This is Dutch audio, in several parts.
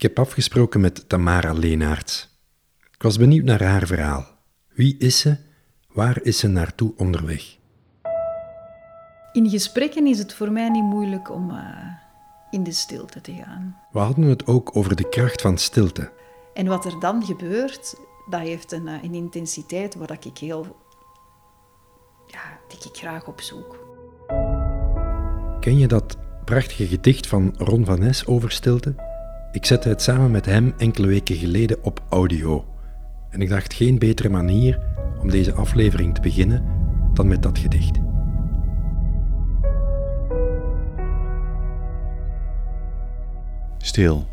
Ik heb afgesproken met Tamara Leenaerts. Ik was benieuwd naar haar verhaal. Wie is ze? Waar is ze naartoe onderweg? In gesprekken is het voor mij niet moeilijk om uh, in de stilte te gaan. We hadden het ook over de kracht van stilte. En wat er dan gebeurt, dat heeft een, uh, een intensiteit waar ik heel... Ja, die ik graag opzoek. Ken je dat prachtige gedicht van Ron van Nes over stilte? Ik zette het samen met hem enkele weken geleden op audio. En ik dacht geen betere manier om deze aflevering te beginnen dan met dat gedicht. Stil.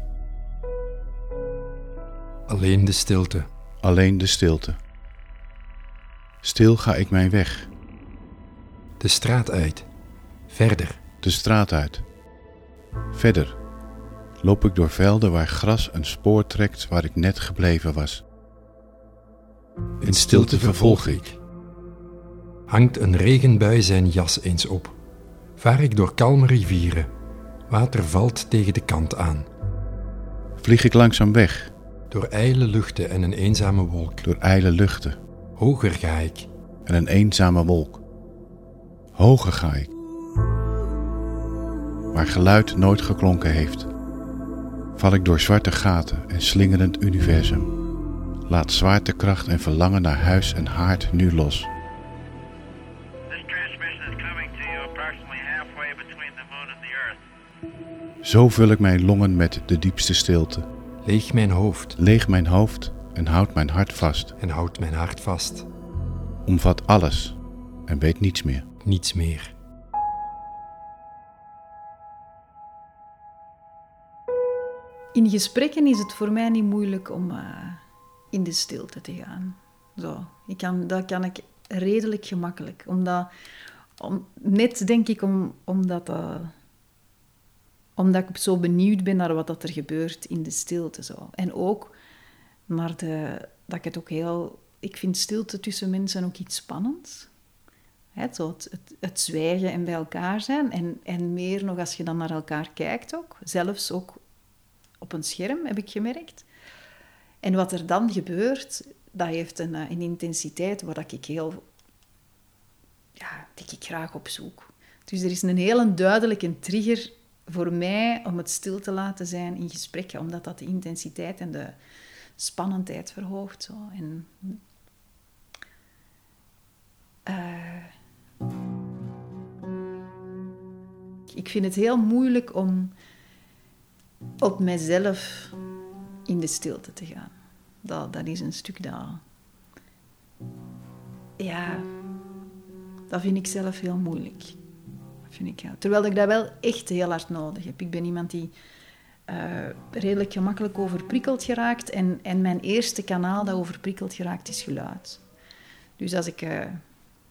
Alleen de stilte. Alleen de stilte. Stil ga ik mijn weg. De straat uit. Verder. De straat uit. Verder. Loop ik door velden waar gras een spoor trekt waar ik net gebleven was. In stilte vervolg ik. Hangt een regenbui zijn jas eens op. Vaar ik door kalme rivieren. Water valt tegen de kant aan. Vlieg ik langzaam weg. Door ijle luchten en een eenzame wolk. Door ijle luchten. Hoger ga ik. En een eenzame wolk. Hoger ga ik. Waar geluid nooit geklonken heeft. Val ik door zwarte gaten en slingerend universum. Laat zwaartekracht en verlangen naar huis en haard nu los. Zo vul ik mijn longen met de diepste stilte. Leeg mijn hoofd. Leeg mijn hoofd en houd mijn hart vast. En houd mijn hart vast. Omvat alles en weet niets meer. Niets meer. In gesprekken is het voor mij niet moeilijk om uh, in de stilte te gaan. Zo. Ik kan, dat kan ik redelijk gemakkelijk. Omdat, om, net denk ik om, omdat, uh, omdat ik zo benieuwd ben naar wat dat er gebeurt in de stilte. Zo. En ook naar de, dat ik het ook heel... Ik vind stilte tussen mensen ook iets spannends. He, zo het, het, het, zwijgen en bij elkaar zijn. En, en meer nog als je dan naar elkaar kijkt ook. Zelfs ook op een scherm, heb ik gemerkt. En wat er dan gebeurt, dat heeft een, een intensiteit waar ik heel... Ja, die ik graag opzoek. Dus er is een hele duidelijke trigger voor mij om het stil te laten zijn in gesprekken, omdat dat de intensiteit en de spannendheid verhoogt. Zo. En, uh, ik vind het heel moeilijk om op mezelf in de stilte te gaan. Dat, dat is een stuk dat... Ja, dat vind ik zelf heel moeilijk. Vind ik, ja. Terwijl ik dat wel echt heel hard nodig heb. Ik ben iemand die uh, redelijk gemakkelijk overprikkeld geraakt. En, en mijn eerste kanaal dat overprikkeld geraakt is geluid. Dus als ik uh,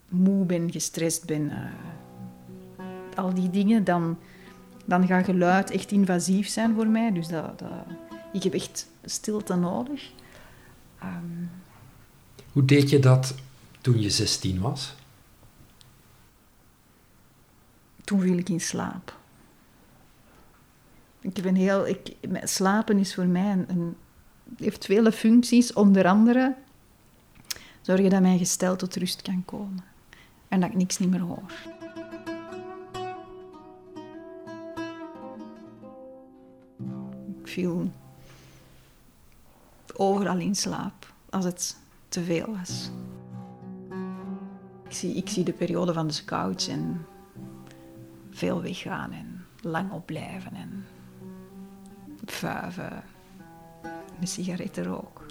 moe ben, gestrest ben, uh, al die dingen, dan, dan gaat geluid echt invasief zijn voor mij. Dus dat, dat, ik heb echt stilte nodig. Um, Hoe deed je dat toen je 16 was? Toen viel ik in slaap. Ik ben heel, ik, slapen is voor mij een, een, heeft vele functies, onder andere zorgen dat mijn gestel tot rust kan komen en dat ik niks niet meer hoor. Ik viel overal in slaap als het te veel was. Ik zie, ik zie de periode van de scouts en veel weggaan en lang opblijven en vuiven, een sigarettenrook.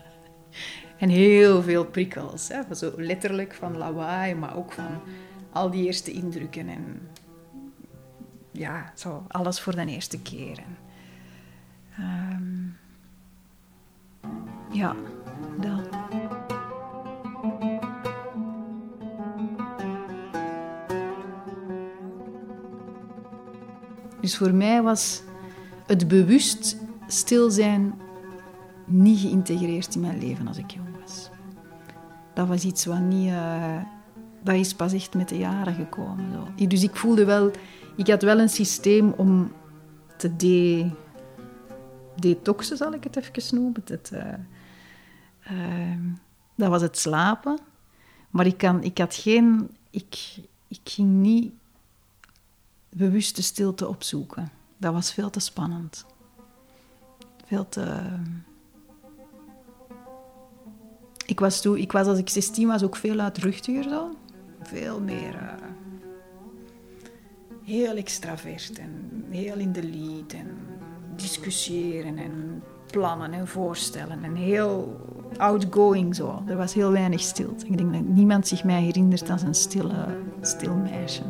en heel veel prikkels, hè? zo letterlijk van lawaai, maar ook van al die eerste indrukken en ja, zo alles voor de eerste keer. En, um, ja, dat. Dus voor mij was het bewust stil zijn niet geïntegreerd in mijn leven als ik jong was. Dat was iets wat niet... Uh, dat is pas echt met de jaren gekomen. Zo. Dus ik voelde wel... Ik had wel een systeem om te de detoxen, zal ik het even noemen. Eh, ehm, dat was het slapen. Maar ik, kan, ik had geen... Ik, ik ging niet bewuste stilte opzoeken. Dat was veel te spannend. Veel te... Ik was, toen, ik was als ik 16 was ook veel luidruchtiger zo. Veel meer... Uh, heel extravert en heel in de lead en discussiëren en plannen en voorstellen en heel outgoing zo. Er was heel weinig stilte. Ik denk dat niemand zich mij herinnert als een stille, stil meisje.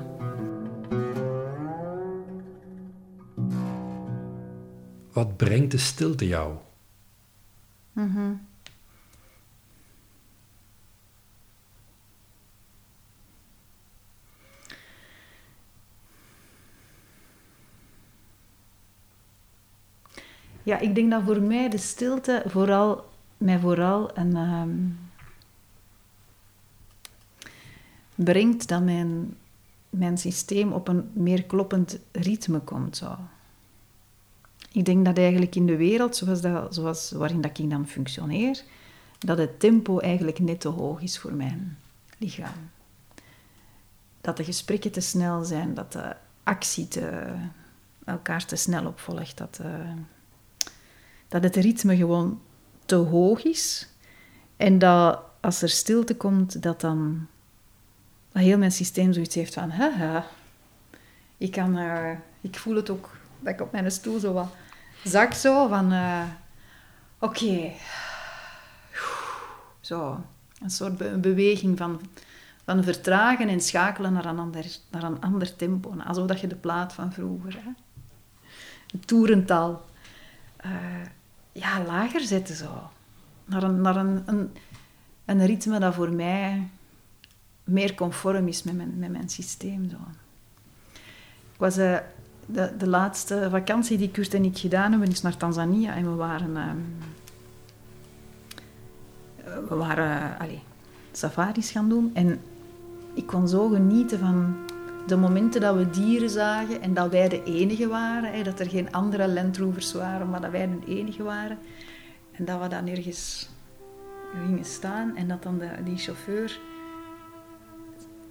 Wat brengt de stilte jou? Mm Ja, ik denk dat voor mij de stilte vooral, mij vooral een, ehm, brengt dat mijn, mijn systeem op een meer kloppend ritme komt. Zo. Ik denk dat eigenlijk in de wereld, zoals, dat, zoals waarin dat ik dan functioneer, dat het tempo eigenlijk net te hoog is voor mijn lichaam. Dat de gesprekken te snel zijn, dat de actie te, elkaar te snel opvolgt, dat... Uh, dat het ritme gewoon te hoog is. En dat als er stilte komt, dat dan dat heel mijn systeem zoiets heeft van, haha, ik, kan, ik voel het ook, dat ik op mijn stoel zo wat zak zo, van, uh, oké, zo, een soort be beweging van, van vertragen en schakelen naar een ander, naar een ander tempo, alsof dat je de plaat van vroeger, hè. Het toerental. Uh, ja, lager zetten zo. Naar, een, naar een, een, een ritme dat voor mij meer conform is met mijn, met mijn systeem. Zo. Ik was, uh, de, de laatste vakantie die Kurt en ik gedaan hebben, is naar Tanzania. En we waren... Uh, we waren uh, allez, safaris gaan doen. En ik kon zo genieten van de momenten dat we dieren zagen en dat wij de enige waren, hè, dat er geen andere Landrovers waren, maar dat wij de enige waren. En dat we dan ergens gingen staan en dat dan de, die chauffeur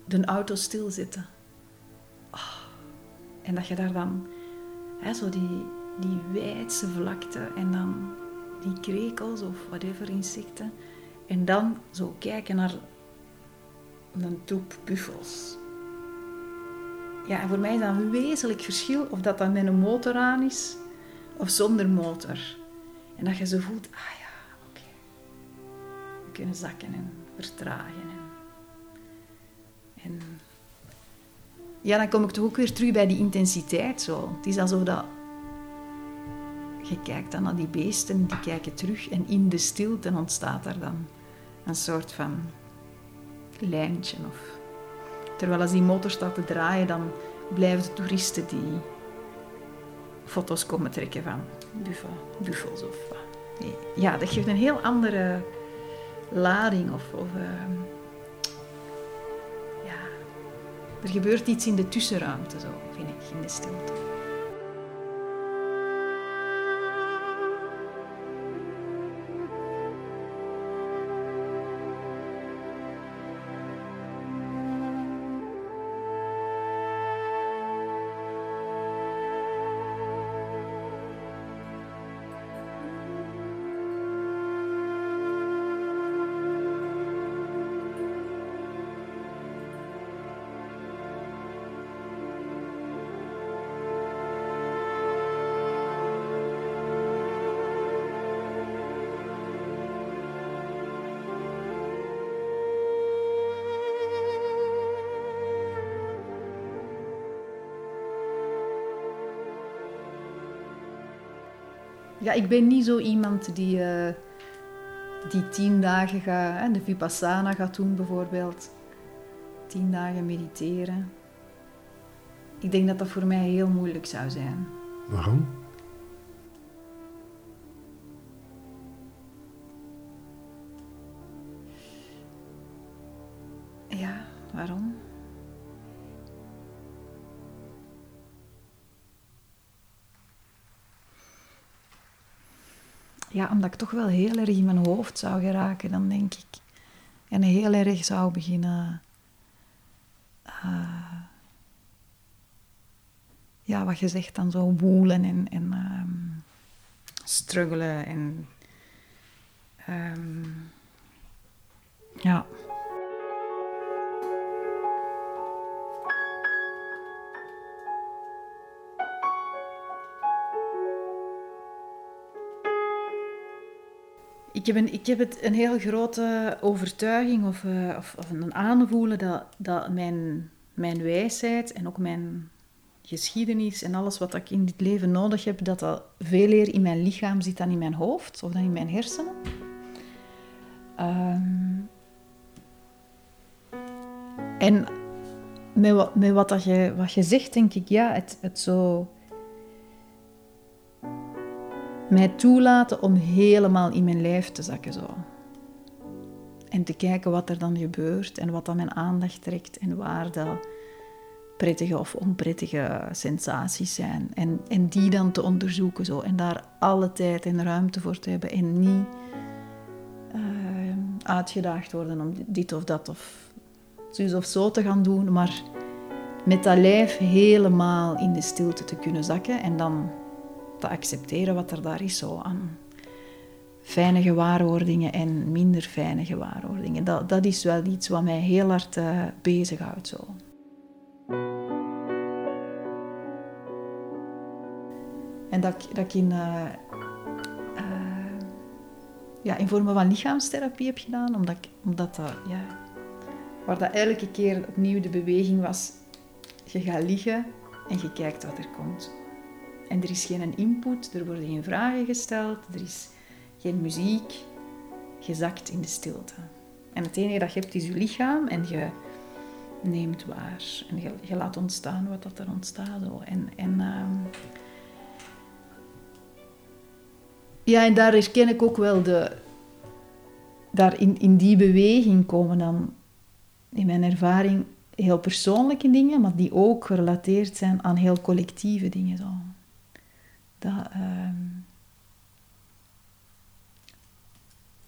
de auto stilzette. Oh. En dat je daar dan hè, zo die, die wijdse vlakte en dan die krekels of whatever insecten. En dan zo kijken naar een troep buffels ja, voor mij is dat een wezenlijk verschil of dat dan met een motor aan is of zonder motor. En dat je zo voelt, ah ja, oké. We kunnen zakken en vertragen. En, en ja, dan kom ik toch ook weer terug bij die intensiteit. Zo. Het is alsof dat... Je kijkt dan naar die beesten, die kijken terug. En in de stilte ontstaat er dan een soort van lijntje of Terwijl als die motor staat te draaien, dan blijven de toeristen die foto's komen trekken van buffels of nee. Ja, dat geeft een heel andere lading of... of uh, ja, er gebeurt iets in de tussenruimte, zo vind ik, in de stilte. Ja, ik ben niet zo iemand die, uh, die tien dagen gaat, hè, de Vipassana gaat doen bijvoorbeeld. Tien dagen mediteren. Ik denk dat dat voor mij heel moeilijk zou zijn. Waarom? Ja, waarom? Ja, omdat ik toch wel heel erg in mijn hoofd zou geraken, dan denk ik. En heel erg zou beginnen... Uh, ja, wat je zegt dan zo woelen en, en um, struggelen en... Um, ja. Ik heb, een, ik heb het een heel grote overtuiging of, uh, of, of, een aanvoelen dat, dat mijn, mijn wijsheid en ook mijn geschiedenis en alles wat ik in dit leven nodig heb, dat dat veel meer in mijn lichaam zit dan in mijn hoofd of dan in mijn hersenen. Um, en met, wat, wat, dat je, wat je zegt, denk ik, ja, het, het zo mij toelaten om helemaal in mijn lijf te zakken zo. En te kijken wat er dan gebeurt en wat dan mijn aandacht trekt en waar de prettige of onprettige sensaties zijn. En, en die dan te onderzoeken zo. En daar alle tijd en ruimte voor te hebben en niet uh, uitgedaagd worden om dit of dat of zus of zo te gaan doen, maar met dat lijf helemaal in de stilte te kunnen zakken en dan te accepteren wat er daar is zo aan fijne gewaarwordingen en minder fijne gewaarwordingen. Dat, dat is wel iets wat mij heel hard uh, bezighoudt. Zo. En dat, dat ik in, uh, uh, ja, in vormen van lichaamstherapie heb gedaan, omdat, omdat dat, ja, waar dat elke keer opnieuw de beweging was, je gaat liggen en je kijkt wat er komt. En er is geen input, er worden geen vragen gesteld, er is geen muziek. Je zakt in de stilte. En het enige dat je hebt is je lichaam en je neemt waar. En je, je laat ontstaan wat dat er ontstaat. En, en, um... ja, en daar herken ik ook wel de... Daar in, in die beweging komen dan, in mijn ervaring, heel persoonlijke dingen, maar die ook gerelateerd zijn aan heel collectieve dingen. Zo dat ehm,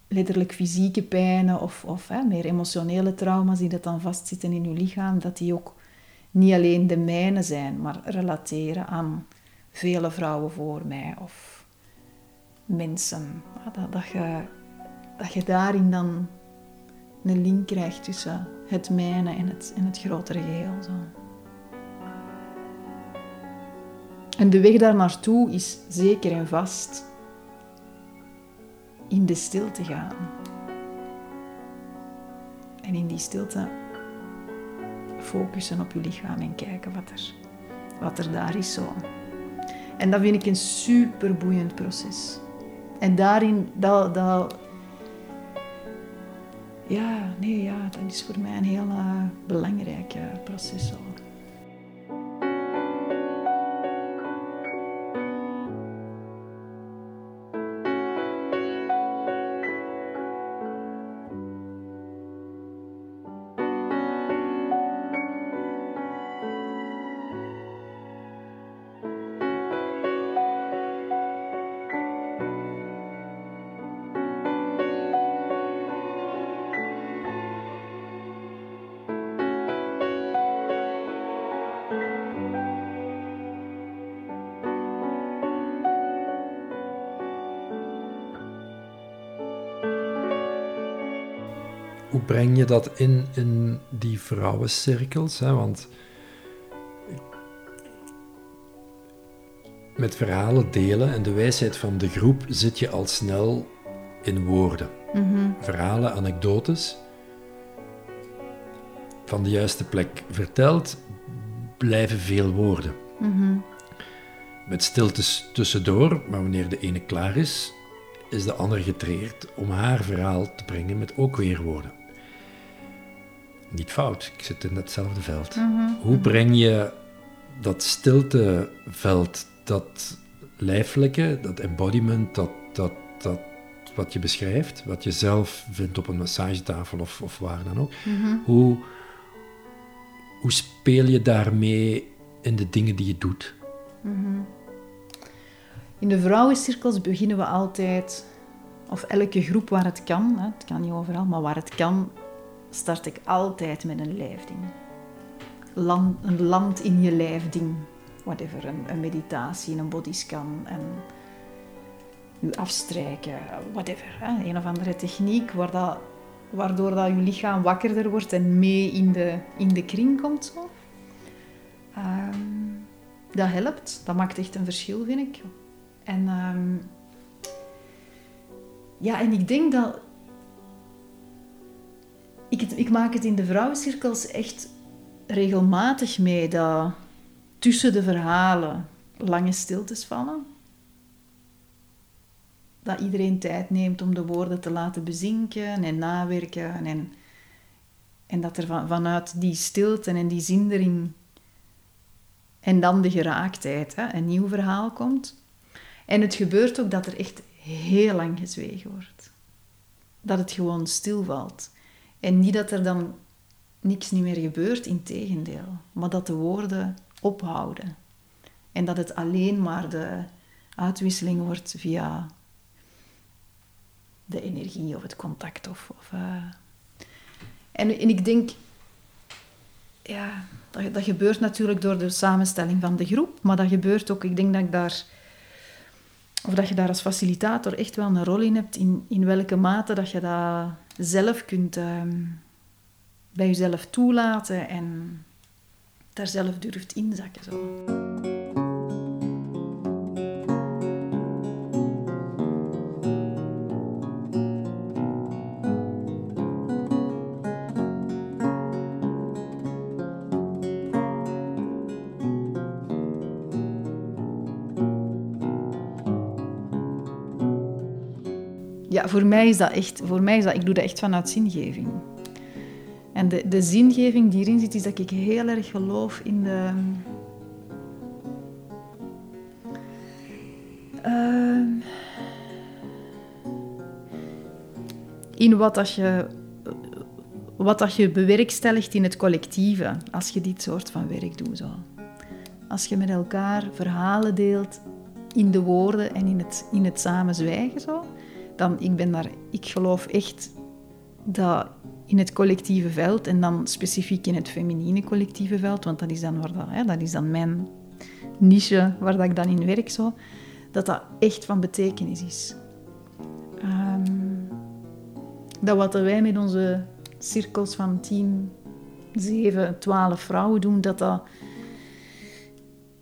letterlijk fysieke pijnen of, of hè, meer emotionele trauma's die dat dan vastzitten in je lichaam, dat die ook niet alleen de mijne zijn, maar relateren aan vele vrouwen voor mij of mensen. Dat, dat, je, dat je daarin dan een link krijgt tussen het mijne en het, het grotere geheel. Zo. En de weg daar naartoe is zeker en vast in de stilte gaan. En in die stilte focussen op je lichaam en kijken wat er, wat er daar is zo. En dat vind ik een super boeiend proces. En daarin, dat, dat, ja, nee, ja, dat is voor mij een heel uh, belangrijk uh, proces. Zo. Breng je dat in, in die vrouwencirkels? Hè? Want met verhalen delen en de wijsheid van de groep zit je al snel in woorden. Mhm. Verhalen, anekdotes. Van de juiste plek verteld blijven veel woorden. Mhm. Met stiltes tussendoor, maar wanneer de ene klaar is, is de ander getreerd om haar verhaal te brengen met ook weer woorden niet fout. Ik zit in hetzelfde veld. Mhm. Hoe breng je dat stilteveld, dat lijfelijke, dat embodiment, dat, dat, dat wat je beschrijft, wat je zelf vindt op een massagetafel of, of waar dan ook, Mhm. hoe, hoe speel je daarmee in de dingen die je doet? In de vrouwencirkels beginnen we altijd of elke groep waar het kan, hè, het kan niet overal, maar waar het kan, start ik altijd met een lijfding. Een land in je lijfding. Whatever, een, een meditatie, een bodyscan, en je afstrijken, whatever. Een of andere techniek dat, waardoor dat je lichaam wakkerder wordt en mee in de, in de kring komt. Zo. Ehm, dat helpt, dat maakt echt een verschil, vind ik. En, ehm, ja, en ik denk dat... Ik, ik maak het in de vrouwencirkels echt regelmatig mee dat tussen de verhalen lange stiltes vallen. Dat iedereen tijd neemt om de woorden te laten bezinken en nawerken. En, en dat er van, vanuit die stilte en die zindering en dan de geraaktheid, hè, een nieuw verhaal komt. En het gebeurt ook dat er echt heel lang gezwegen wordt. Dat het gewoon stilvalt. En niet dat er dan niks niet meer gebeurt, in tegendeel. Maar dat de woorden ophouden. En dat het alleen maar de uitwisseling wordt via de energie of het contact. Of, of uh... en, en ik denk, ja, dat, dat gebeurt natuurlijk door de samenstelling van de groep, maar dat gebeurt ook, ik denk dat ik daar, of dat je daar als facilitator echt wel een rol in hebt, in, in welke mate dat je dat zelf kunt ehm, bij jezelf toelaten en daar zelf durft inzakken. Zo. Ja, voor mij is dat echt, voor mij is dat, ik doe dat echt vanuit zingeving. En de, de zingeving die erin zit, is dat ik heel erg geloof in de. Uh, in wat dat je, wat dat je bewerkstelligt in het collectieve, als je dit soort van werk doet. Zo. Als je met elkaar verhalen deelt in de woorden en in het, in het samen zwijgen. Zo dan ik ben daar, ik geloof echt dat in het collectieve veld en dan specifiek in het feminine collectieve veld, want dat is dan, waar dat, hè, dat, is dan mijn niche waar dat ik dan in werk, zo, dat dat echt van betekenis is. Um, dat wat wij met onze cirkels van 10, 7, 12 vrouwen doen, dat dat,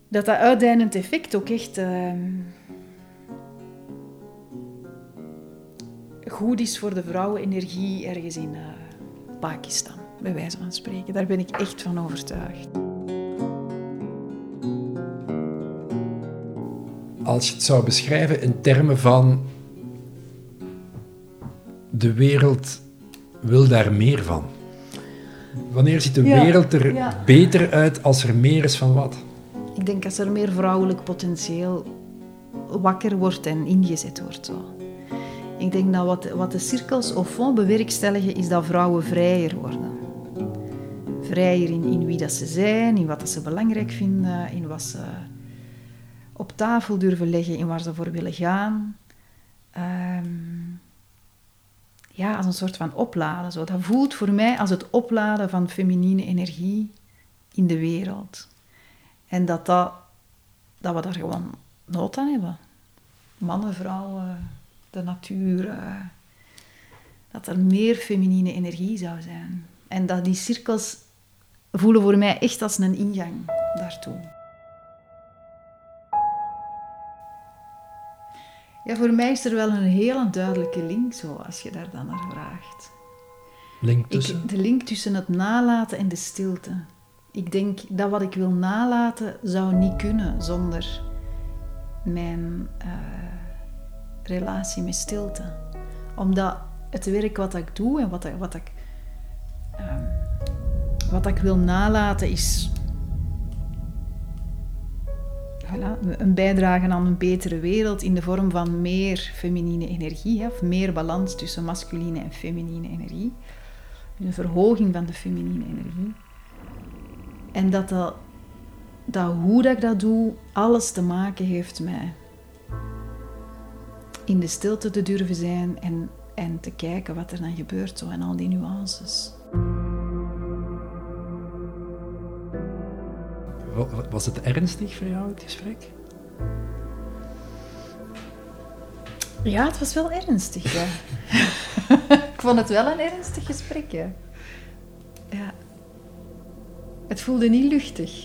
dat, dat effect ook echt... Uh, goed is voor de vrouwenenergie ergens in uh, Pakistan, bij wijze van spreken. Daar ben ik echt van overtuigd. Als je het zou beschrijven in termen van de wereld wil daar meer van. Wanneer ziet de wereld er beter uit als er meer is van wat? Ik denk als er meer vrouwelijk potentieel wakker wordt en ingezet wordt. Zo. Ik denk dat wat, wat de cirkels au fond bewerkstelligen, is dat vrouwen vrijer worden. Vrijer in, in wie dat ze zijn, in wat dat ze belangrijk vinden, in wat ze op tafel durven leggen, in waar ze voor willen gaan. Ehm, ja, als een soort van opladen. Zo. Dat voelt voor mij als het opladen van feminine energie in de wereld. En dat, dat, dat we daar gewoon nood aan hebben. Mannen, vrouwen, de natuur, uh, dat er meer feminine energie zou zijn. En dat die cirkels voelen voor mij echt als een ingang daartoe. Ja, voor mij is er wel een hele duidelijke link, zo, als je daar dan naar vraagt. Link tussen? Ik, de link tussen het nalaten en de stilte. Ik denk dat wat ik wil nalaten zou niet kunnen zonder mijn uh, relatie met stilte. Omdat het werk wat ik doe en wat, wat, ik, um, wat ik wil nalaten is voilà, een bijdrage aan een betere wereld in de vorm van meer feminine energie, of meer balans tussen masculine en feminine energie. een verhoging van de feminine energie. En dat, dat, dat hoe dat ik dat doe, alles te maken heeft met in de stilte te durven zijn en, en te kijken wat er dan gebeurt zo, en al die nuances. Was het ernstig voor jou, het gesprek? Ja, het was wel ernstig, ja. ik vond het wel een ernstig gesprek, ja. ja. Het voelde niet luchtig.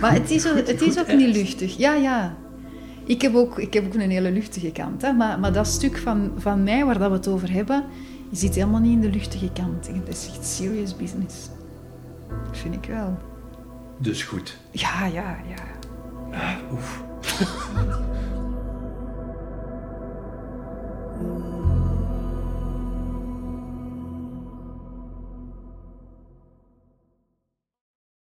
Maar het is, ook, het is ook niet luchtig. Ja, ja. Ik heb ook, ik heb ook een hele luchtige kant. Hè? Maar, maar dat stuk van, van mij waar dat we het over hebben, zit helemaal niet in de luchtige kant. Het is echt serious business. Dat vind ik wel. Dus goed. Ja, ja, ja. Ah, oef.